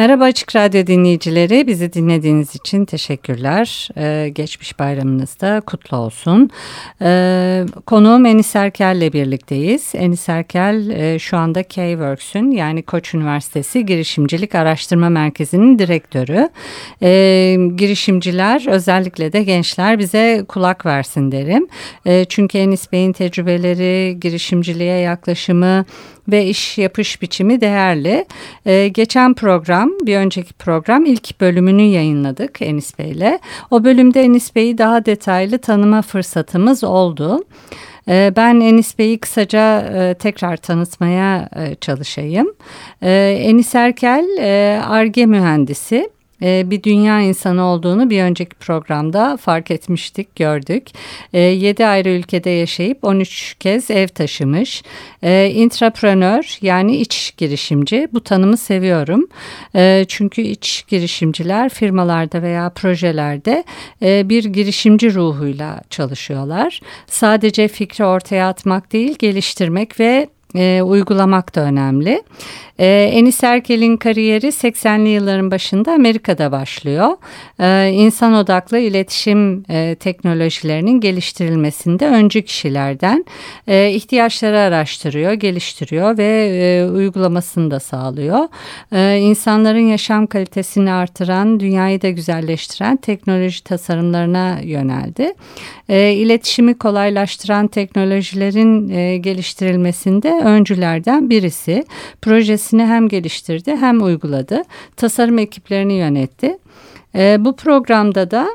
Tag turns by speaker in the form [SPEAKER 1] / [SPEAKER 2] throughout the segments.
[SPEAKER 1] Merhaba Açık Radyo dinleyicileri. Bizi dinlediğiniz için teşekkürler. Ee, geçmiş bayramınız da kutlu olsun. Ee, konuğum Enis Erkel ile birlikteyiz. Enis Erkel e, şu anda K-Works'ün yani Koç Üniversitesi Girişimcilik Araştırma Merkezi'nin direktörü. Ee, girişimciler özellikle de gençler bize kulak versin derim. Ee, çünkü Enis Bey'in tecrübeleri, girişimciliğe yaklaşımı, ve iş yapış biçimi değerli. Ee, geçen program, bir önceki program ilk bölümünü yayınladık Enis Bey'le. O bölümde Enis Bey'i daha detaylı tanıma fırsatımız oldu. Ee, ben Enis Bey'i kısaca e, tekrar tanıtmaya e, çalışayım. Ee, Enis Erkel, ARGE mühendisi e, bir dünya insanı olduğunu bir önceki programda fark etmiştik, gördük. E, 7 ayrı ülkede yaşayıp 13 kez ev taşımış. E, intrapreneur yani iç girişimci. Bu tanımı seviyorum. E, çünkü iç girişimciler firmalarda veya projelerde e, bir girişimci ruhuyla çalışıyorlar. Sadece fikri ortaya atmak değil, geliştirmek ve e, uygulamak da önemli. E, Enis Erkel'in kariyeri 80'li yılların başında Amerika'da başlıyor. E, insan odaklı iletişim e, teknolojilerinin geliştirilmesinde öncü kişilerden e, ihtiyaçları araştırıyor, geliştiriyor ve e, uygulamasını da sağlıyor. E, insanların yaşam kalitesini artıran, dünyayı da güzelleştiren teknoloji tasarımlarına yöneldi. E, iletişimi kolaylaştıran teknolojilerin e, geliştirilmesinde öncülerden birisi. Projesi kendisini hem geliştirdi hem uyguladı. Tasarım ekiplerini yönetti. E, bu programda da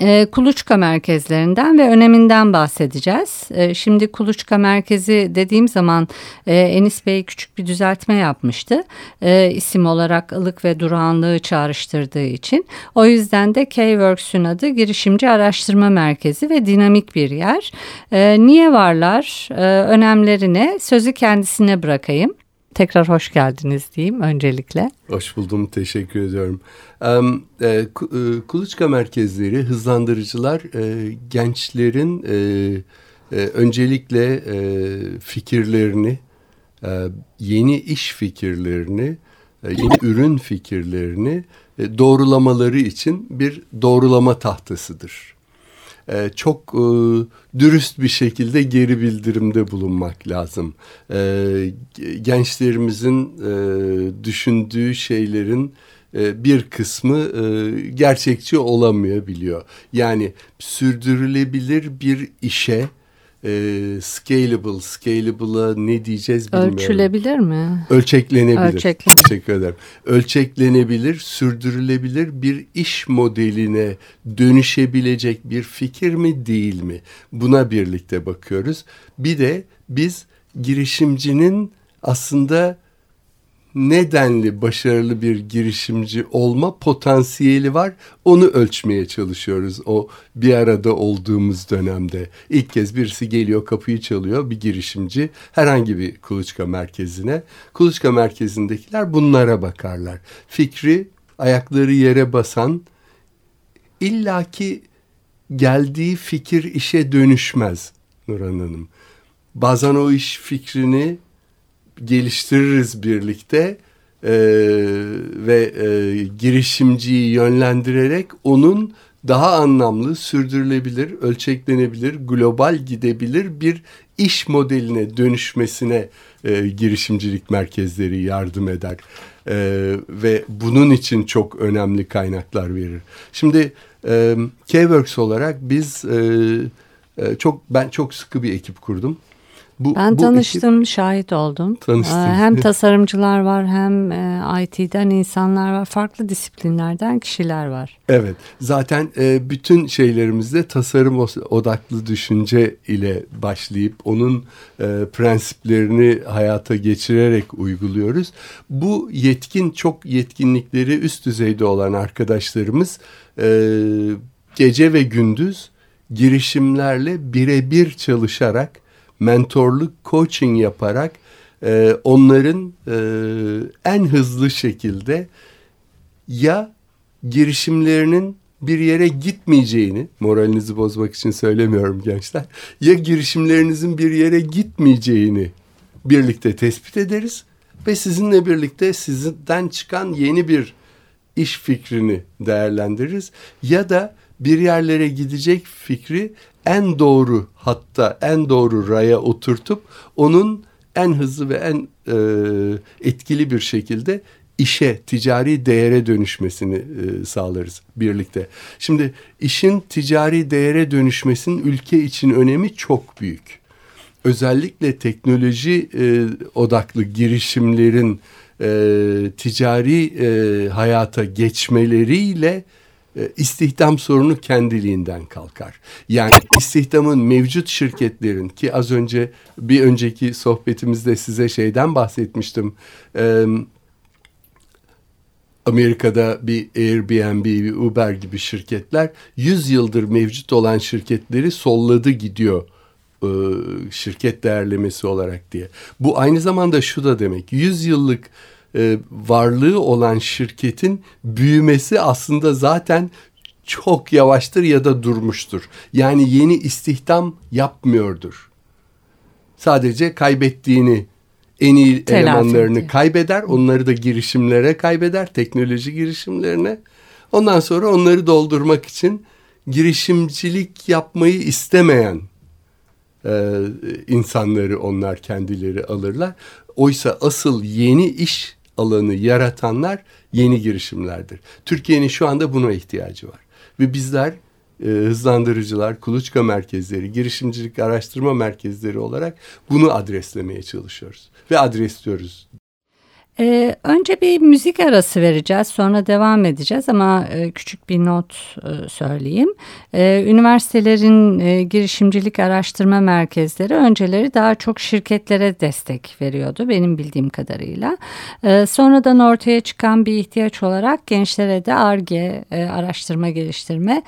[SPEAKER 1] e, kuluçka merkezlerinden ve öneminden bahsedeceğiz. E, şimdi kuluçka merkezi dediğim zaman e, Enis Bey küçük bir düzeltme yapmıştı. E, isim olarak ılık ve durağanlığı çağrıştırdığı için. O yüzden de K-Works'ün adı Girişimci Araştırma Merkezi ve dinamik bir yer. E, niye varlar? E, önemleri ne? Sözü kendisine bırakayım. Tekrar hoş geldiniz diyeyim öncelikle.
[SPEAKER 2] Hoş buldum, teşekkür ediyorum. Um, kuluçka merkezleri, hızlandırıcılar e, gençlerin öncelikle fikirlerini, yeni iş fikirlerini, yeni ürün fikirlerini doğrulamaları için bir doğrulama tahtasıdır. E, çok e, dürüst bir şekilde geri bildirimde bulunmak lazım. E, gençlerimizin düşündüğü şeylerin bir kısmı gerçekçi olamayabiliyor. Yani sürdürülebilir bir işe e, scalable, scalable'a ne diyeceğiz bilmiyorum.
[SPEAKER 1] Ölçülebilir mi?
[SPEAKER 2] Ölçeklenebilir. Ölçeklenebilir. Teşekkür ederim. Ölçeklenebilir, sürdürülebilir bir iş modeline dönüşebilecek bir fikir mi değil mi? Buna birlikte bakıyoruz. Bir de biz girişimcinin aslında nedenli başarılı bir girişimci olma potansiyeli var. Onu ölçmeye çalışıyoruz o bir arada olduğumuz dönemde. İlk kez birisi geliyor kapıyı çalıyor bir girişimci herhangi bir kuluçka merkezine. Kuluçka merkezindekiler bunlara bakarlar. Fikri ayakları yere basan illaki geldiği fikir işe dönüşmez Nurhan Hanım. Bazen o iş fikrini geliştiririz birlikte e, ve e, girişimciyi yönlendirerek onun daha anlamlı, sürdürülebilir, ölçeklenebilir, global gidebilir bir iş modeline dönüşmesine e, girişimcilik merkezleri yardım eder. E, ve bunun için çok önemli kaynaklar verir. Şimdi e, K-Works olarak biz e, e, çok ben çok sıkı bir ekip kurdum
[SPEAKER 1] Bu, ben bu tanıştım, ekip, şahit oldum. Tanıştım. Ee, hem tasarımcılar var hem e, IT'den insanlar var. Farklı disiplinlerden kişiler var.
[SPEAKER 2] Evet. Zaten e, bütün şeylerimizde tasarım odaklı düşünce ile başlayıp onun e, prensiplerini hayata geçirerek uyguluyoruz. Bu yetkin, çok yetkinlikleri üst düzeyde olan arkadaşlarımız gece ve gündüz girişimlerle birebir çalışarak mentorluk, coaching yaparak e, onların e, en hızlı şekilde ya girişimlerinin bir yere gitmeyeceğini, moralinizi bozmak için söylemiyorum gençler, ya girişimlerinizin bir yere gitmeyeceğini birlikte tespit ederiz ve sizinle birlikte sizden çıkan yeni bir iş fikrini değerlendiririz ya da bir yerlere gidecek fikri en doğru hatta en doğru raya oturtup onun en hızlı ve en e, etkili bir şekilde işe, ticari değere dönüşmesini e, sağlarız birlikte. Şimdi işin ticari değere dönüşmesinin ülke için önemi çok büyük. Özellikle teknoloji e, odaklı girişimlerin e, ticari e, hayata geçmeleriyle istihdam sorunu kendiliğinden kalkar. Yani istihdamın mevcut şirketlerin ki az önce bir önceki sohbetimizde size şeyden bahsetmiştim. Ee, Amerika'da bir Airbnb, bir Uber gibi şirketler 100 yıldır mevcut olan şirketleri solladı gidiyor e, şirket değerlemesi olarak diye. Bu aynı zamanda şu da demek 100 yıllık e, varlığı olan şirketin büyümesi aslında zaten çok yavaştır ya da durmuştur. Yani yeni istihdam yapmıyordur. Sadece kaybettiğini en iyi Telafi elemanlarını ediyor. kaybeder. Onları da girişimlere kaybeder. Teknoloji girişimlerine. Ondan sonra onları doldurmak için girişimcilik yapmayı istemeyen e, insanları onlar kendileri alırlar. Oysa asıl yeni iş alanı yaratanlar yeni girişimlerdir. Türkiye'nin şu anda buna ihtiyacı var. Ve bizler e, hızlandırıcılar, kuluçka merkezleri, girişimcilik araştırma merkezleri olarak bunu adreslemeye çalışıyoruz. Ve adresliyoruz
[SPEAKER 1] ee, önce bir müzik arası vereceğiz sonra devam edeceğiz ama e, küçük bir not e, söyleyeyim. E, üniversitelerin e, girişimcilik araştırma merkezleri önceleri daha çok şirketlere destek veriyordu benim bildiğim kadarıyla. E, sonradan ortaya çıkan bir ihtiyaç olarak gençlere de ARGE e, araştırma geliştirme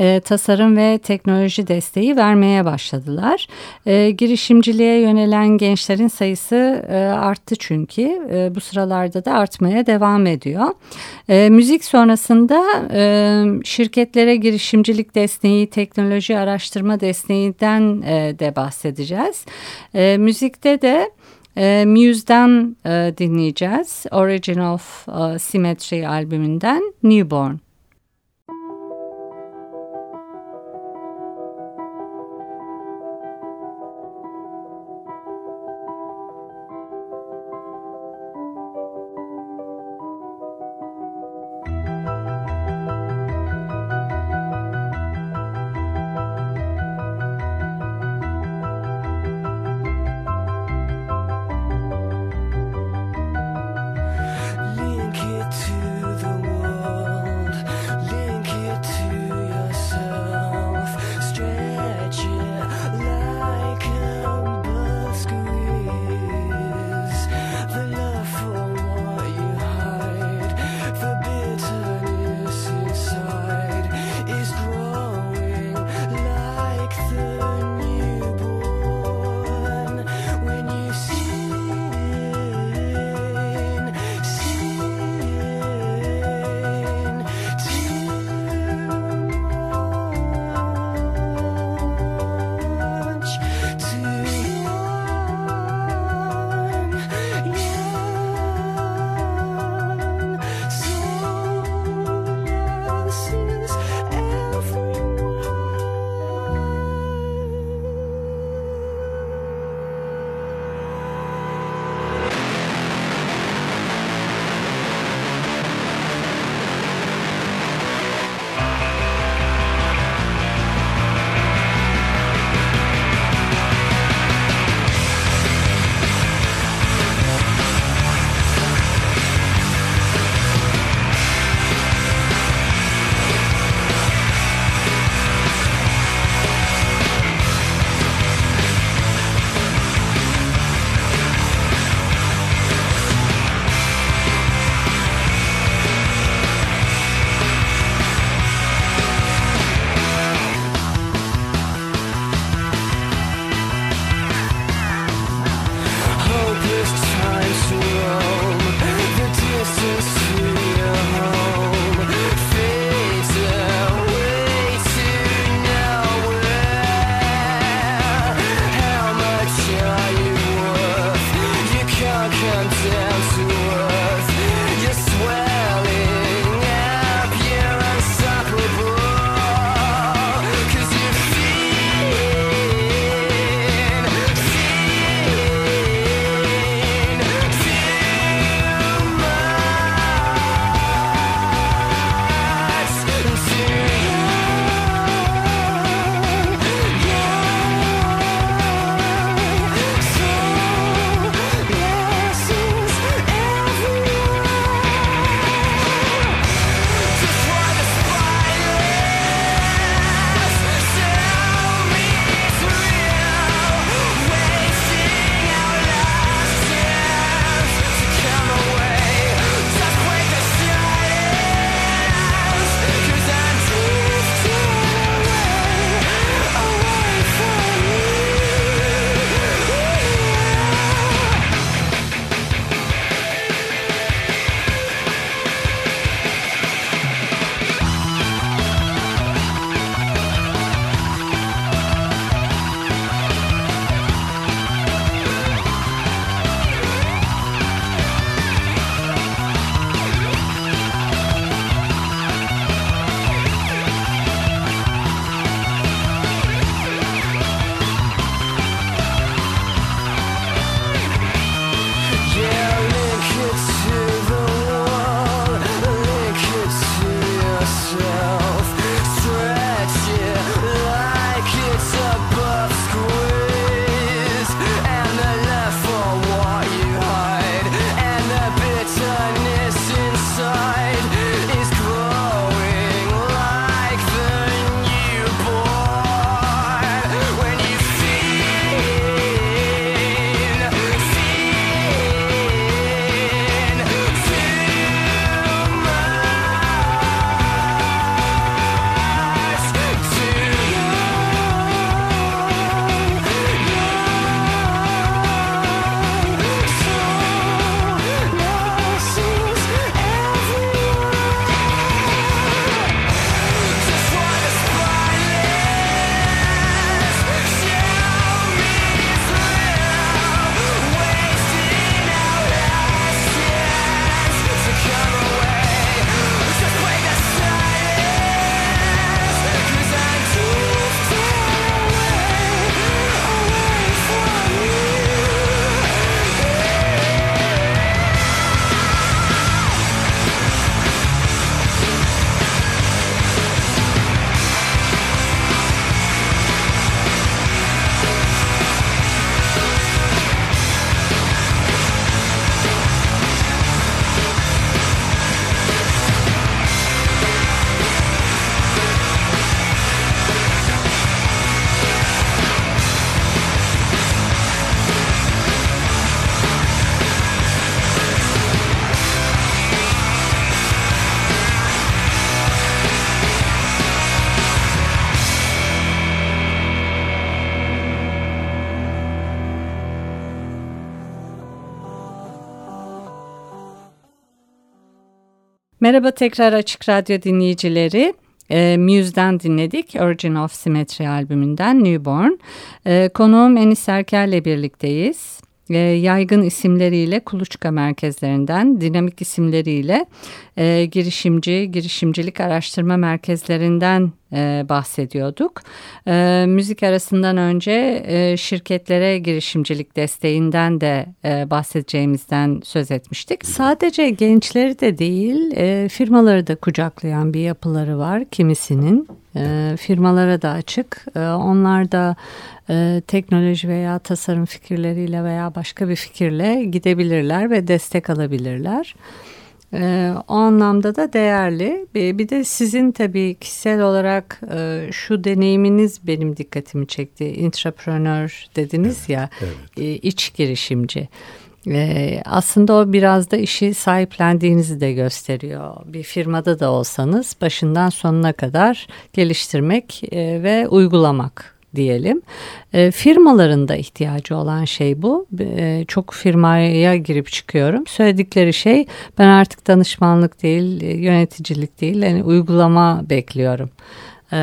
[SPEAKER 1] e, tasarım ve teknoloji desteği vermeye başladılar. E, girişimciliğe yönelen gençlerin sayısı e, arttı çünkü e, bu sıralarda da artmaya devam ediyor. E, müzik sonrasında e, şirketlere girişimcilik desteği, teknoloji araştırma desteğinden e, de bahsedeceğiz. E, müzikte de e, Muse'dan e, dinleyeceğiz. Origin of e, Symmetry albümünden Newborn. Merhaba tekrar Açık Radyo dinleyicileri. E, Muse'den dinledik. Origin of Symmetry albümünden Newborn. E, konuğum Enis Erker'le birlikteyiz. E, yaygın isimleriyle kuluçka merkezlerinden, dinamik isimleriyle e, girişimci, girişimcilik araştırma merkezlerinden e, bahsediyorduk. E, müzik arasından önce e, şirketlere girişimcilik desteğinden de e, bahsedeceğimizden söz etmiştik. Sadece gençleri de değil e, firmaları da kucaklayan bir yapıları var kimisinin. E, firmalara da açık. E, onlar da e, teknoloji veya tasarım fikirleriyle veya başka bir fikirle gidebilirler ve destek alabilirler. E, o anlamda da değerli. Bir, bir de sizin tabii kişisel olarak e, şu deneyiminiz benim dikkatimi çekti. Intrapreneur dediniz ya, evet. e, iç girişimci. Ee, aslında o biraz da işi sahiplendiğinizi de gösteriyor. Bir firmada da olsanız başından sonuna kadar geliştirmek e, ve uygulamak diyelim. E, firmaların ihtiyacı olan şey bu. E, çok firmaya girip çıkıyorum. Söyledikleri şey ben artık danışmanlık değil, e, yöneticilik değil, yani uygulama bekliyorum. E,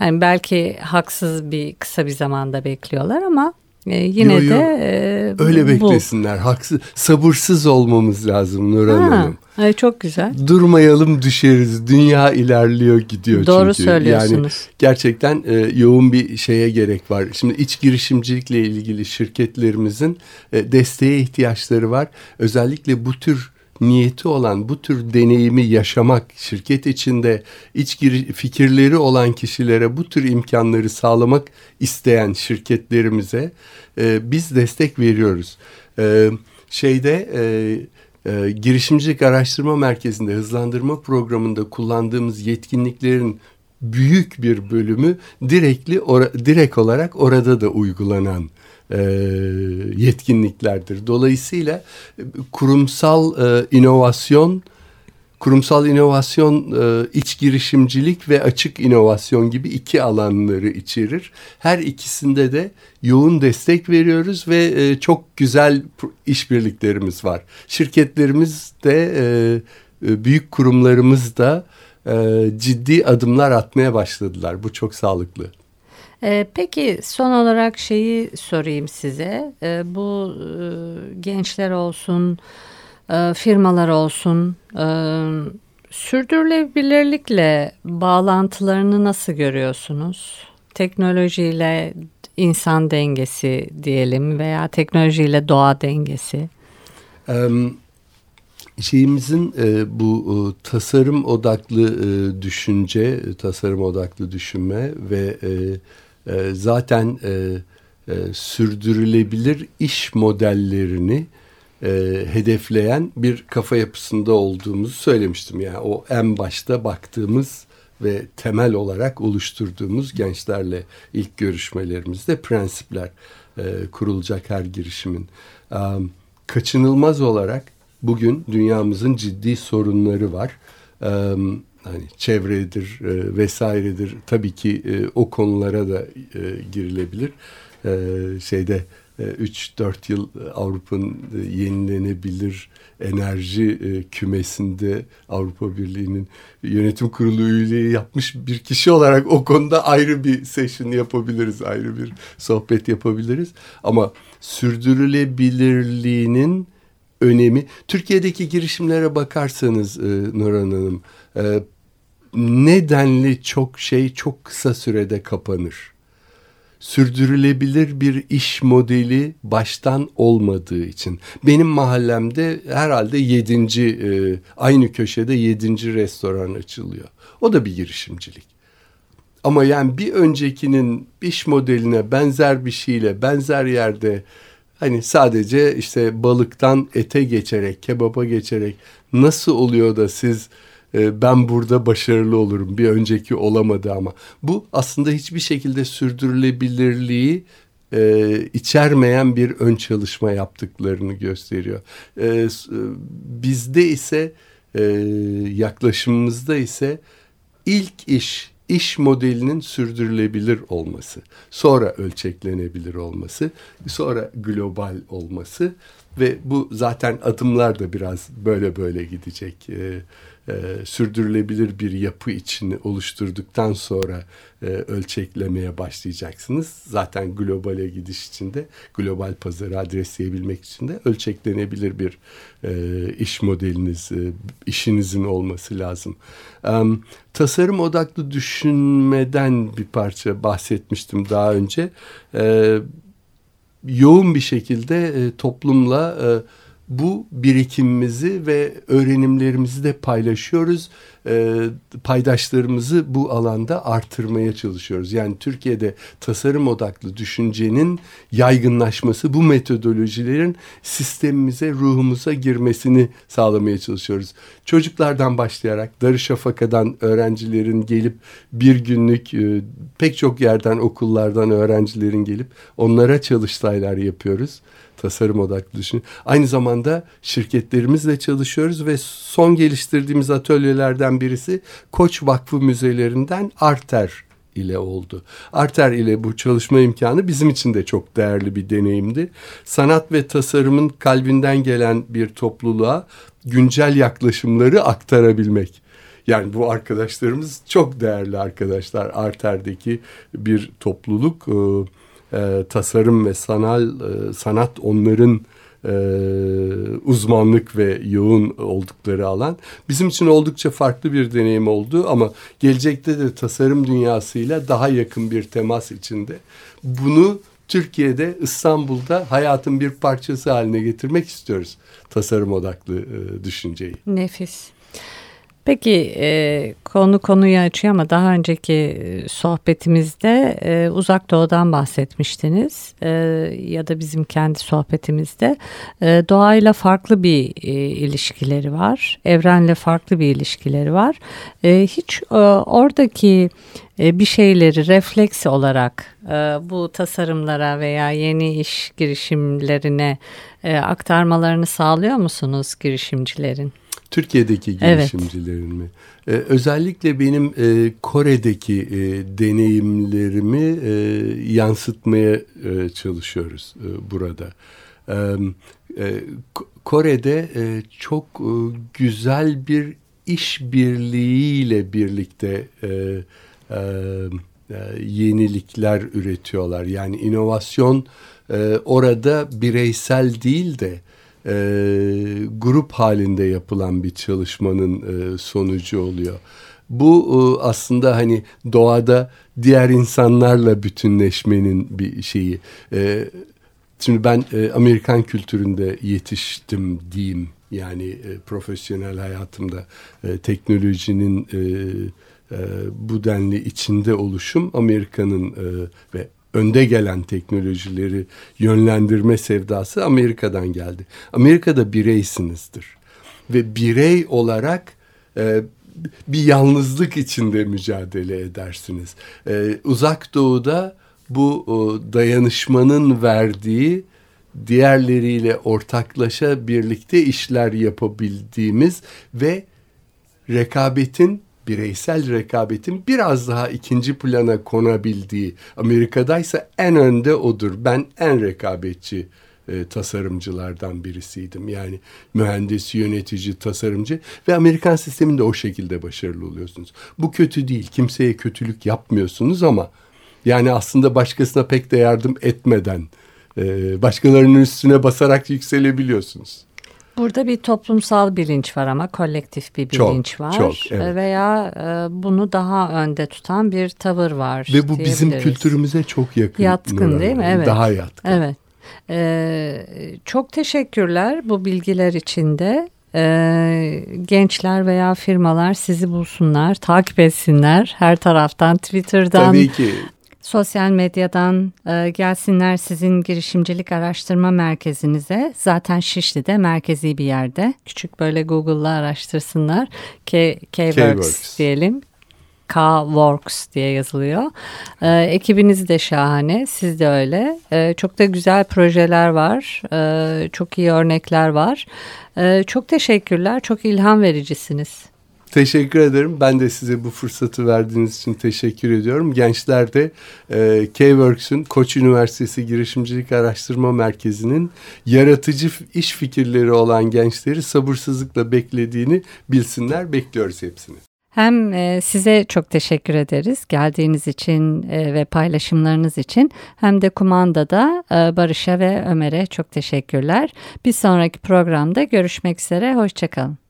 [SPEAKER 1] yani belki haksız bir kısa bir zamanda bekliyorlar ama e, yine yo, yo. de
[SPEAKER 2] e, öyle bu. beklesinler. Haksız, sabırsız olmamız lazım Nurhan ha, Hanım.
[SPEAKER 1] Ay çok güzel.
[SPEAKER 2] Durmayalım düşeriz. Dünya ilerliyor gidiyor
[SPEAKER 1] Doğru çünkü. söylüyorsunuz. Yani
[SPEAKER 2] gerçekten e, yoğun bir şeye gerek var. Şimdi iç girişimcilikle ilgili şirketlerimizin e, desteğe ihtiyaçları var. Özellikle bu tür niyeti olan bu tür deneyimi yaşamak, şirket içinde iç fikirleri olan kişilere bu tür imkanları sağlamak isteyen şirketlerimize e, biz destek veriyoruz. E, şeyde e, e, girişimcilik araştırma merkezinde hızlandırma programında kullandığımız yetkinliklerin büyük bir bölümü direktli or direkt olarak orada da uygulanan e, yetkinliklerdir. Dolayısıyla e, kurumsal e, inovasyon, kurumsal inovasyon e, iç girişimcilik ve açık inovasyon gibi iki alanları içerir. Her ikisinde de yoğun destek veriyoruz ve e, çok güzel işbirliklerimiz var. Şirketlerimiz de e, e, büyük kurumlarımız da e, ciddi adımlar atmaya başladılar. Bu çok sağlıklı.
[SPEAKER 1] E, peki son olarak şeyi sorayım size. E, bu e, gençler olsun, e, firmalar olsun, e, sürdürülebilirlikle bağlantılarını nasıl görüyorsunuz? Teknolojiyle insan dengesi diyelim veya teknolojiyle doğa dengesi.
[SPEAKER 2] Um, şeyimizin e, bu e, tasarım odaklı e, düşünce, e, tasarım odaklı düşünme ve e, e, zaten e, e, sürdürülebilir iş modellerini e, hedefleyen bir kafa yapısında olduğumuzu söylemiştim. Yani o en başta baktığımız ve temel olarak oluşturduğumuz gençlerle ilk görüşmelerimizde prensipler e, kurulacak her girişimin. E, kaçınılmaz olarak bugün dünyamızın ciddi sorunları var. E, hani çevredir e, vesairedir tabii ki e, o konulara da e, girilebilir. E, şeyde 3-4 e, yıl Avrupa'nın yenilenebilir enerji e, kümesinde Avrupa Birliği'nin yönetim kurulu üyeliği yapmış bir kişi olarak o konuda ayrı bir session yapabiliriz, ayrı bir sohbet yapabiliriz. Ama sürdürülebilirliğinin önemi, Türkiye'deki girişimlere bakarsanız e, Nurhan Hanım, e, nedenli çok şey çok kısa sürede kapanır. Sürdürülebilir bir iş modeli baştan olmadığı için. Benim mahallemde herhalde yedinci, e, aynı köşede yedinci restoran açılıyor. O da bir girişimcilik. Ama yani bir öncekinin iş modeline benzer bir şeyle benzer yerde hani sadece işte balıktan ete geçerek, kebaba geçerek nasıl oluyor da siz e, ben burada başarılı olurum. Bir önceki olamadı ama. Bu aslında hiçbir şekilde sürdürülebilirliği e, içermeyen bir ön çalışma yaptıklarını gösteriyor. E, e, bizde ise e, yaklaşımımızda ise ilk iş iş modelinin sürdürülebilir olması, sonra ölçeklenebilir olması, sonra global olması ve bu zaten adımlar da biraz böyle böyle gidecek. E, e, sürdürülebilir bir yapı içini oluşturduktan sonra e, ölçeklemeye başlayacaksınız. Zaten globale gidiş için de global pazarı adresleyebilmek için de ölçeklenebilir bir e, iş modeliniz, e, işinizin olması lazım. E, tasarım odaklı düşünmeden bir parça bahsetmiştim daha önce. E, yoğun bir şekilde e, toplumla e, bu birikimimizi ve öğrenimlerimizi de paylaşıyoruz. E, paydaşlarımızı bu alanda artırmaya çalışıyoruz. Yani Türkiye'de tasarım odaklı düşüncenin yaygınlaşması, bu metodolojilerin sistemimize, ruhumuza girmesini sağlamaya çalışıyoruz. Çocuklardan başlayarak Darüşşafaka'dan öğrencilerin gelip bir günlük e, pek çok yerden okullardan öğrencilerin gelip onlara çalıştaylar yapıyoruz tasarım odaklı düşün. Aynı zamanda şirketlerimizle çalışıyoruz ve son geliştirdiğimiz atölyelerden birisi Koç Vakfı Müzelerinden Arter ile oldu. Arter ile bu çalışma imkanı bizim için de çok değerli bir deneyimdi. Sanat ve tasarımın kalbinden gelen bir topluluğa güncel yaklaşımları aktarabilmek. Yani bu arkadaşlarımız çok değerli arkadaşlar. Arter'deki bir topluluk. Ee, e, tasarım ve sanal e, sanat onların e, uzmanlık ve yoğun oldukları alan. Bizim için oldukça farklı bir deneyim oldu ama gelecekte de tasarım dünyasıyla daha yakın bir temas içinde. Bunu Türkiye'de, İstanbul'da hayatın bir parçası haline getirmek istiyoruz tasarım odaklı e, düşünceyi.
[SPEAKER 1] Nefis. Peki e, konu konuyu açıyor ama daha önceki e, sohbetimizde e, uzak doğudan bahsetmiştiniz e, ya da bizim kendi sohbetimizde e, doğayla farklı bir e, ilişkileri var, evrenle farklı bir ilişkileri var. E, hiç e, oradaki e, bir şeyleri refleks olarak e, bu tasarımlara veya yeni iş girişimlerine e, aktarmalarını sağlıyor musunuz girişimcilerin?
[SPEAKER 2] Türkiye'deki girişimcilerin evet. mi? Ee, özellikle benim e, Kore'deki e, deneyimlerimi e, yansıtmaya e, çalışıyoruz e, burada. E, e, Kore'de e, çok e, güzel bir işbirliğiyle birlikte e, e, yenilikler üretiyorlar. Yani inovasyon e, orada bireysel değil de e, grup halinde yapılan bir çalışmanın e, sonucu oluyor. Bu e, aslında hani doğada diğer insanlarla bütünleşmenin bir şeyi. E, şimdi ben e, Amerikan kültüründe yetiştim diyeyim. Yani profesyonel hayatımda teknolojinin bu denli içinde oluşum Amerika'nın ve önde gelen teknolojileri yönlendirme sevdası Amerika'dan geldi. Amerika'da bireysinizdir ve birey olarak e, bir yalnızlık içinde mücadele edersiniz. E, uzak Doğu'da bu o, dayanışmanın verdiği diğerleriyle ortaklaşa birlikte işler yapabildiğimiz ve rekabetin bireysel rekabetin biraz daha ikinci plana konabildiği Amerika'daysa en önde odur. Ben en rekabetçi e, tasarımcılardan birisiydim. Yani mühendis, yönetici, tasarımcı ve Amerikan sisteminde o şekilde başarılı oluyorsunuz. Bu kötü değil. Kimseye kötülük yapmıyorsunuz ama yani aslında başkasına pek de yardım etmeden e, başkalarının üstüne basarak yükselebiliyorsunuz.
[SPEAKER 1] Burada bir toplumsal bilinç var ama kolektif bir bilinç çok, var. Çok, evet. Veya e, bunu daha önde tutan bir tavır var.
[SPEAKER 2] Ve bu bizim kültürümüze çok yakın.
[SPEAKER 1] Yatkın değil mi? Evet.
[SPEAKER 2] Daha yatkın.
[SPEAKER 1] Evet. Ee, çok teşekkürler bu bilgiler için de. Ee, gençler veya firmalar sizi bulsunlar, takip etsinler her taraftan Twitter'dan,
[SPEAKER 2] Tabii ki
[SPEAKER 1] sosyal medyadan e, gelsinler sizin girişimcilik araştırma merkezinize. Zaten Şişli'de merkezi bir yerde. Küçük böyle Google'la araştırsınlar. K-Works diyelim. K-Works diye yazılıyor. E, ekibiniz de şahane. Siz de öyle. E, çok da güzel projeler var. E, çok iyi örnekler var. E, çok teşekkürler. Çok ilham vericisiniz.
[SPEAKER 2] Teşekkür ederim. Ben de size bu fırsatı verdiğiniz için teşekkür ediyorum. Gençler de e, K-Works'ün Koç Üniversitesi Girişimcilik Araştırma Merkezi'nin yaratıcı iş fikirleri olan gençleri sabırsızlıkla beklediğini bilsinler. Bekliyoruz hepsini.
[SPEAKER 1] Hem e, size çok teşekkür ederiz geldiğiniz için e, ve paylaşımlarınız için hem de kumandada e, Barış'a ve Ömer'e çok teşekkürler. Bir sonraki programda görüşmek üzere, hoşçakalın.